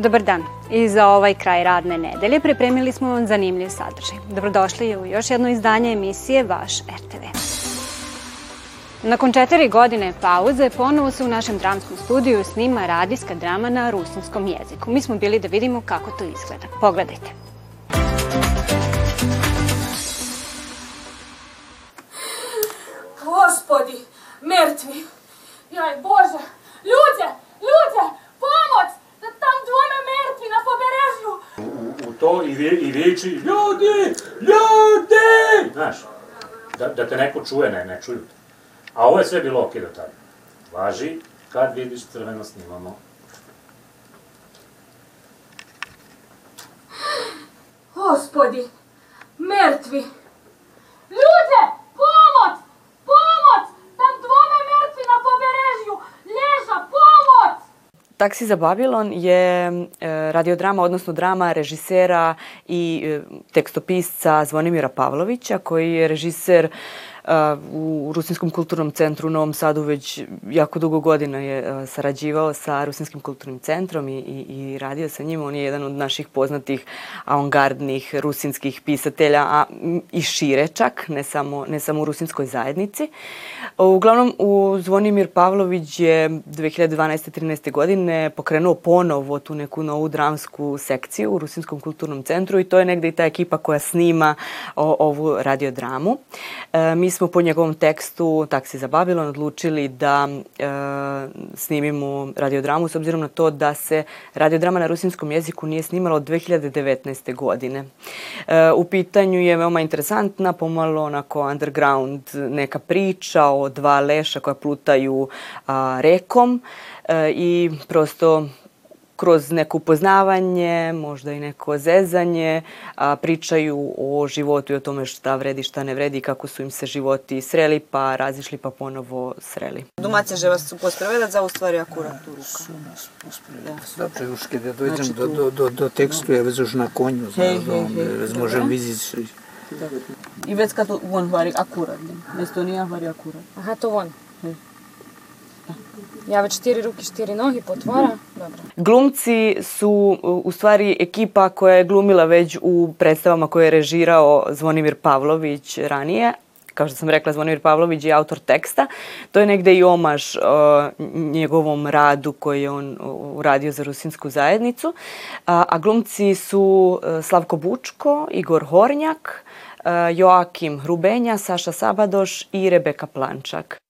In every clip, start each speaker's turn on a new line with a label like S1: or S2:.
S1: Dobar dan. I za ovaj kraj radne nedelje pripremili smo vam zanimljiv sadržaj. Dobrodošli u još jedno izdanje emisije Vaš RTV. Nakon četiri godine pauze ponovo se u našem dramskom studiju snima radijska drama na rusinskom jeziku. Mi smo bili da vidimo kako to izgleda. Pogledajte.
S2: To i, vi, i viči ljudi, ljudi! Znaš, da, da te neko čuje, ne, ne čuju te. A ovo je sve bilo okej do tada. Važi, kad vidiš crveno snimamo.
S3: Gospodi,
S4: Taksi za Babilon je e, radiodrama, odnosno drama režisera i e, tekstopisca Zvonimira Pavlovića, koji je režiser a, u Rusinskom kulturnom centru u Novom Sadu već jako dugo godina je sarađivao sa Rusinskim kulturnim centrom i, i, i radio sa njim. On je jedan od naših poznatih avangardnih rusinskih pisatelja, a i šire čak, ne samo, ne samo u rusinskoj zajednici. Uglavnom, u Zvonimir Pavlović je 2012. 13. godine pokrenuo ponovo tu neku novu dramsku sekciju u Rusinskom kulturnom centru i to je negde i ta ekipa koja snima o, ovu radiodramu. E, mi smo po njegovom tekstu Taksi za Babilon odlučili da e, snimimo radiodramu s obzirom na to da se radiodrama na rusinskom jeziku nije snimala od 2019. godine. E, u pitanju je veoma interesantna, pomalo onako underground neka priča o dva leša koja plutaju a, rekom e, i prosto kroz neko upoznavanje, možda i neko zezanje, a, pričaju o životu i o tome šta vredi, šta ne vredi, kako su im se životi sreli, pa razišli, pa ponovo sreli.
S5: Domaća že vas posprevedat za u stvari akurat tu ruka.
S6: Dobrze, już kiedy dojdę
S5: Znaczy
S6: do,
S5: tu-
S6: do, do, do tekstu, ja već już na konju, znaš, da
S5: hej.
S6: on možem vidjeti.
S5: I već kad on vari akurat, mjesto nije vari akurat.
S7: Aha, to on.
S5: Hej.
S7: Ja već štiri ruke, štiri nogi, potvara. Dobro.
S4: Glumci su u stvari ekipa koja je glumila već u predstavama koje je režirao Zvonimir Pavlović ranije. Kao što sam rekla, Zvonimir Pavlović je autor teksta. To je negde i omaž uh, njegovom radu koji je on uh, uradio za rusinsku zajednicu. A, a glumci su uh, Slavko Bučko, Igor Hornjak, uh, Joakim Hrubenja, Saša Sabadoš i Rebeka Plančak.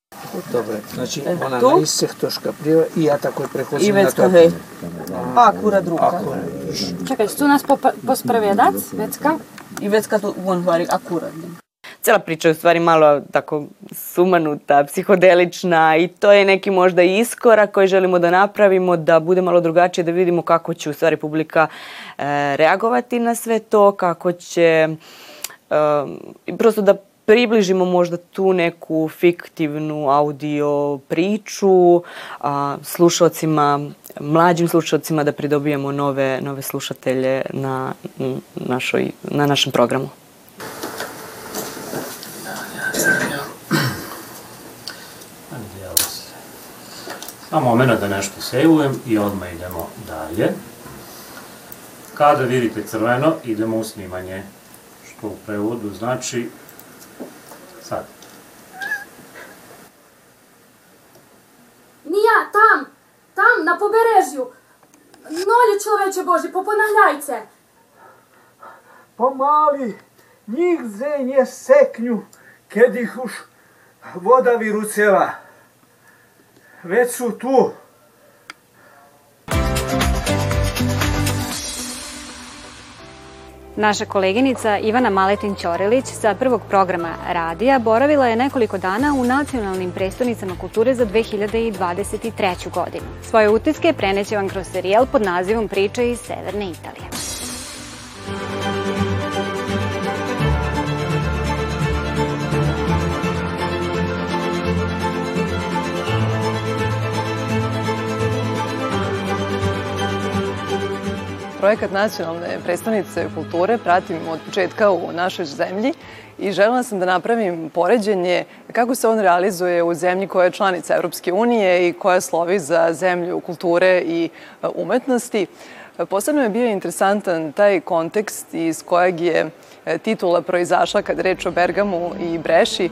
S6: Dobre, znači ona
S5: E, tu?
S6: na isceh toška priva i ja tako
S5: I
S6: prehodim na to.
S5: kad hej. Pa akurat ruka.
S6: Ako,
S7: Čekaj, su nas popa- pospravedac, Vecka?
S5: I već kad on vari akurat.
S4: Cela priča je u stvari malo tako sumanuta, psihodelična i to je neki možda iskorak koji želimo da napravimo, da bude malo drugačije, da vidimo kako će u stvari publika e, reagovati na sve to, kako će e, prosto da približimo možda tu neku fiktivnu audio priču a, slušalcima, mlađim slušalcima da pridobijemo nove, nove slušatelje na, našoj, na našem programu.
S2: Samo moment da nešto sejvujem i odmah idemo dalje. Kada vidite crveno, idemo u snimanje, što u prevodu znači сад.
S3: Нія, там, там, на побережжю. Нолі, чоловече Божі, попонагляйте.
S8: Помалі, nigdje не секню, kad ih už voda viruceva. Već su.
S1: Naša koleginica Ivana Maletin Ćorilić sa prvog programa radija boravila je nekoliko dana u nacionalnim prestonicama kulture za 2023. godinu. Svoje utiske preneće vam kroz serijal pod nazivom Priče iz Severne Italije.
S9: Projekat nacionalne predstavnice kulture pratim od početka u našoj zemlji i želela sam da napravim poređenje kako se on realizuje u zemlji koja je članica Europske unije i koja slovi za zemlju kulture i e, umetnosti. Posebno je bio interesantan taj kontekst iz kojeg je e, titula proizašla kad reč o Bergamu i Breši.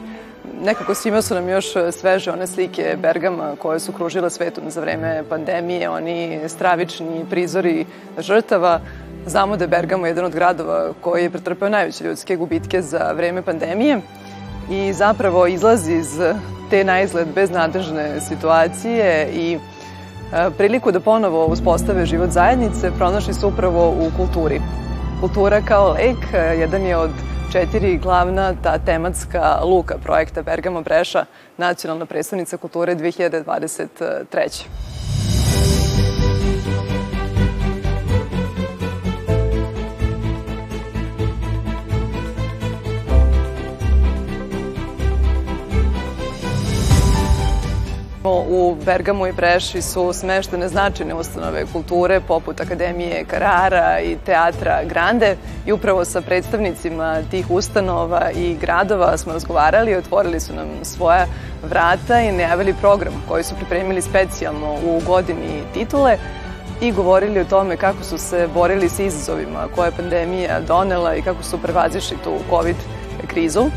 S9: Nekako svima su nam još sveže one slike Bergama koje su kružile svetom za vreme pandemije, oni stravični prizori žrtava. Znamo da je Bergamo jedan od gradova koji je pretrpeo najveće ljudske gubitke za vreme pandemije i zapravo izlazi iz te najizgled beznadežne situacije i e, priliku da ponovo uspostave život zajednice pronašli su upravo u kulturi. Kultura kao lek e, jedan je od četiri glavna ta tematska luka projekta Bergamo Breša, nacionalna predstavnica kulture 2023. U Bergamu i Breši su smeštene značajne ustanove kulture poput Akademije Karara i Teatra Grande i upravo sa predstavnicima tih ustanova i gradova smo razgovarali, otvorili su nam svoja vrata i najavili program koji su pripremili specijalno u godini titule i govorili o tome kako su se borili sa izazovima koje je pandemija donela i kako su prevazišli tu COVID krizu.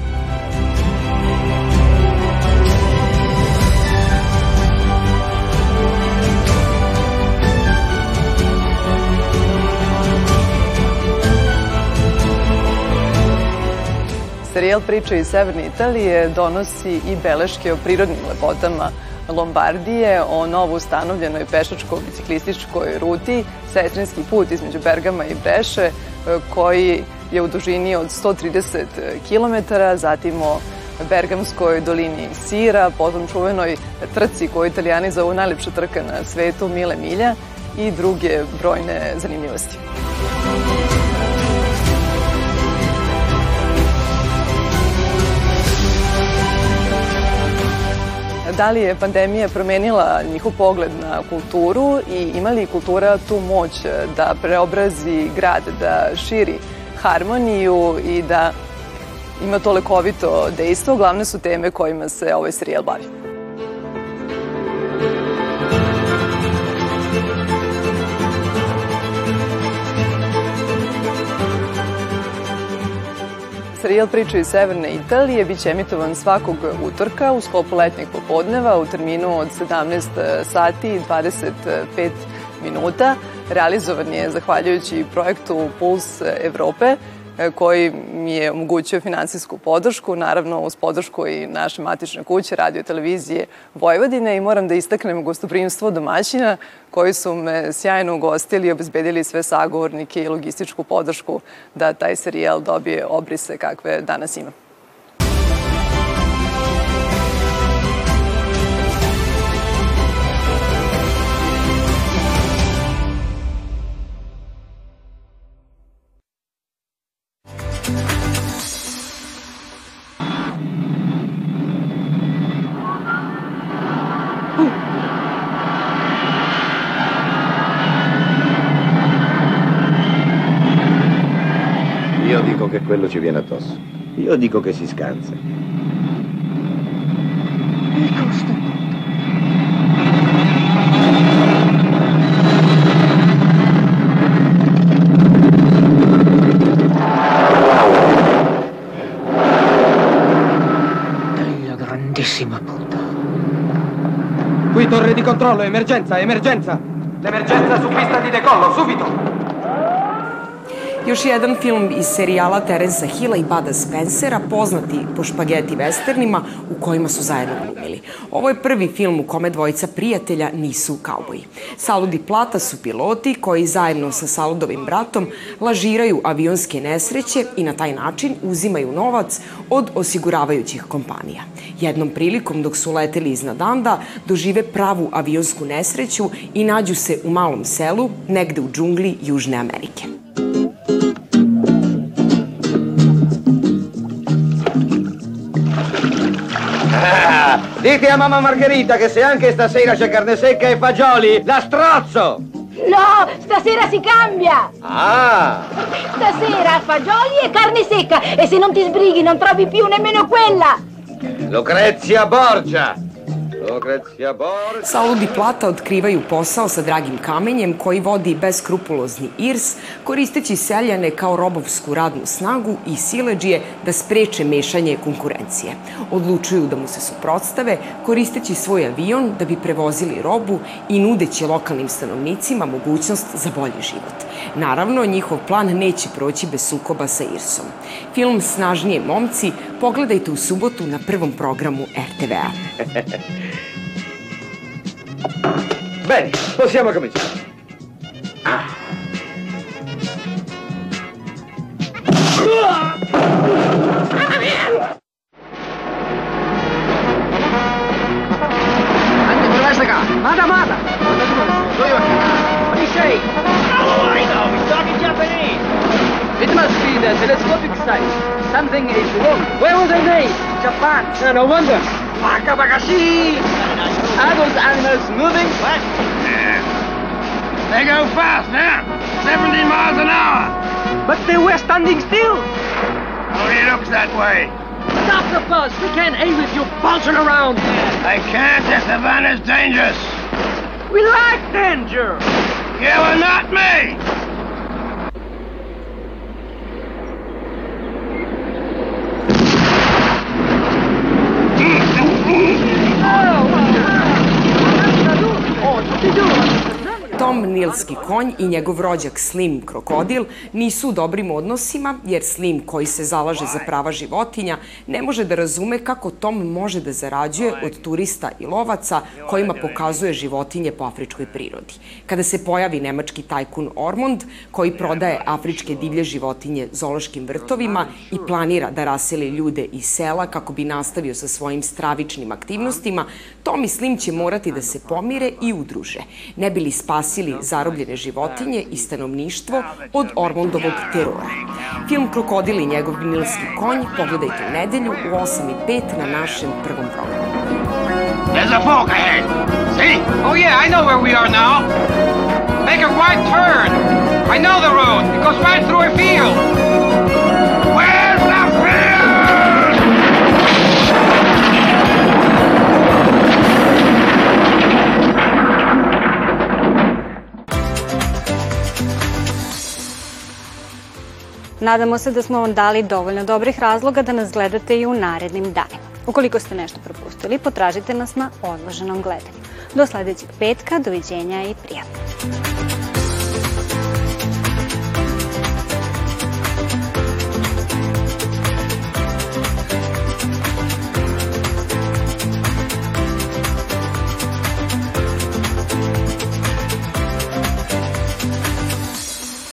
S9: Serijal Priče iz Severne Italije donosi i beleške o prirodnim lepotama Lombardije, o novo ustanovljenoj pešačko-biciklističkoj ruti, sestrinski put između Bergama i Breše, koji je u dužini od 130 km, zatim o Bergamskoj dolini Sira, potom čuvenoj trci koju italijani zovu najlepša trka na svetu Mile Milja i druge brojne zanimljivosti. Da li je pandemija promenila njihov pogled na kulturu i ima li kultura tu moć da preobrazi grad, da širi harmoniju i da ima to lekovito dejstvo, glavne su teme kojima se ovaj serijal bavi. Serijal Priče iz Severne Italije biće emitovan svakog utorka u sklopu letnjeg popodneva u terminu od 17 sati i 25 minuta. Realizovan je zahvaljujući projektu Puls Evrope, E, koji mi je omogućio finansijsku podršku, naravno uz podršku i naše matične kuće, radio televizije Vojvodine i moram da istaknem gostoprimstvo domaćina koji su me sjajno ugostili i obezbedili sve sagovornike i logističku podršku da taj serijal dobije obrise kakve danas ima.
S10: Che quello ci viene addosso. Io dico che si scansa.
S11: Il costo. Della grandissima puta.
S12: Qui torre di controllo, emergenza, emergenza! L'emergenza su pista di decollo, subito!
S13: Još jedan film iz serijala Terensa Hilla i Bada Spencera, poznati po špageti westernima u kojima su zajedno glumili. Ovo je prvi film u kome dvojica prijatelja nisu kauboji. Salud i Plata su piloti koji zajedno sa Saludovim bratom lažiraju avionske nesreće i na taj način uzimaju novac od osiguravajućih kompanija. Jednom prilikom dok su leteli iznad Anda, dožive pravu avionsku nesreću i nađu se u malom selu, negde u džungli Južne Amerike.
S10: Dite a mamma Margherita che se anche stasera c'è carne secca e fagioli, la strozzo!
S11: No, stasera si cambia!
S10: Ah!
S11: Stasera fagioli e carne secca e se non ti sbrighi non trovi più nemmeno quella!
S10: Lucrezia Borgia! Lucrezia Borgia.
S13: Salud i Plata otkrivaju posao sa dragim kamenjem koji vodi beskrupulozni Irs, koristeći seljane kao robovsku radnu snagu i sileđije da spreče mešanje konkurencije. Odlučuju da mu se suprotstave, koristeći svoj avion da bi prevozili robu i nudeći lokalnim stanovnicima mogućnost za bolji život. Naravno, njihov plan neće proći bez sukoba sa Irsom. Film Snažnije momci pogledajte u subotu na prvom programu RTV-a.
S10: Bene, possiamo cominciare.
S12: Anche per questa qua. Mata, mata. What do you say? Oh, I know. He's talking Japanese. It must be the telescopic sight. Something is wrong. Where was they made? Japan. Yeah, no wonder. Wakabakashi. Animals moving? What?
S14: They go fast now. 70 miles an hour.
S12: But they were standing still.
S14: Only looks that way.
S12: Stop the bus. We can't aim with you bouncing around.
S14: I can't if the van is dangerous.
S12: We like danger.
S14: You are not me.
S13: Nilski konj i njegov rođak Slim krokodil nisu u dobrim odnosima jer Slim koji se zalaže za prava životinja ne može da razume kako Tom može da zarađuje od turista i lovaca kojima pokazuje životinje po afričkoj prirodi. Kada se pojavi nemački tajkun Ormond koji prodaje afričke divlje životinje zološkim vrtovima i planira da raseli ljude iz sela kako bi nastavio sa svojim stravičnim aktivnostima, Tom i Slim će morati da se pomire i udruže, ne bili spasili zarobljene životinje i stanovništvo od Ormondovog terora. Film Krokodil i njegov vinilski konj pogledajte u nedelju u 8.05 na našem prvom programu.
S14: There's a fork ahead. See?
S12: Oh yeah, I know where we are now. Make a right turn. I know the road. It goes right through a
S14: field.
S1: Nadamo se da smo vam dali dovoljno dobrih razloga da nas gledate i u narednim danima. Ukoliko ste nešto propustili, potražite nas na odloženom gledanju. Do sledećeg petka, doviđenja i prijatno.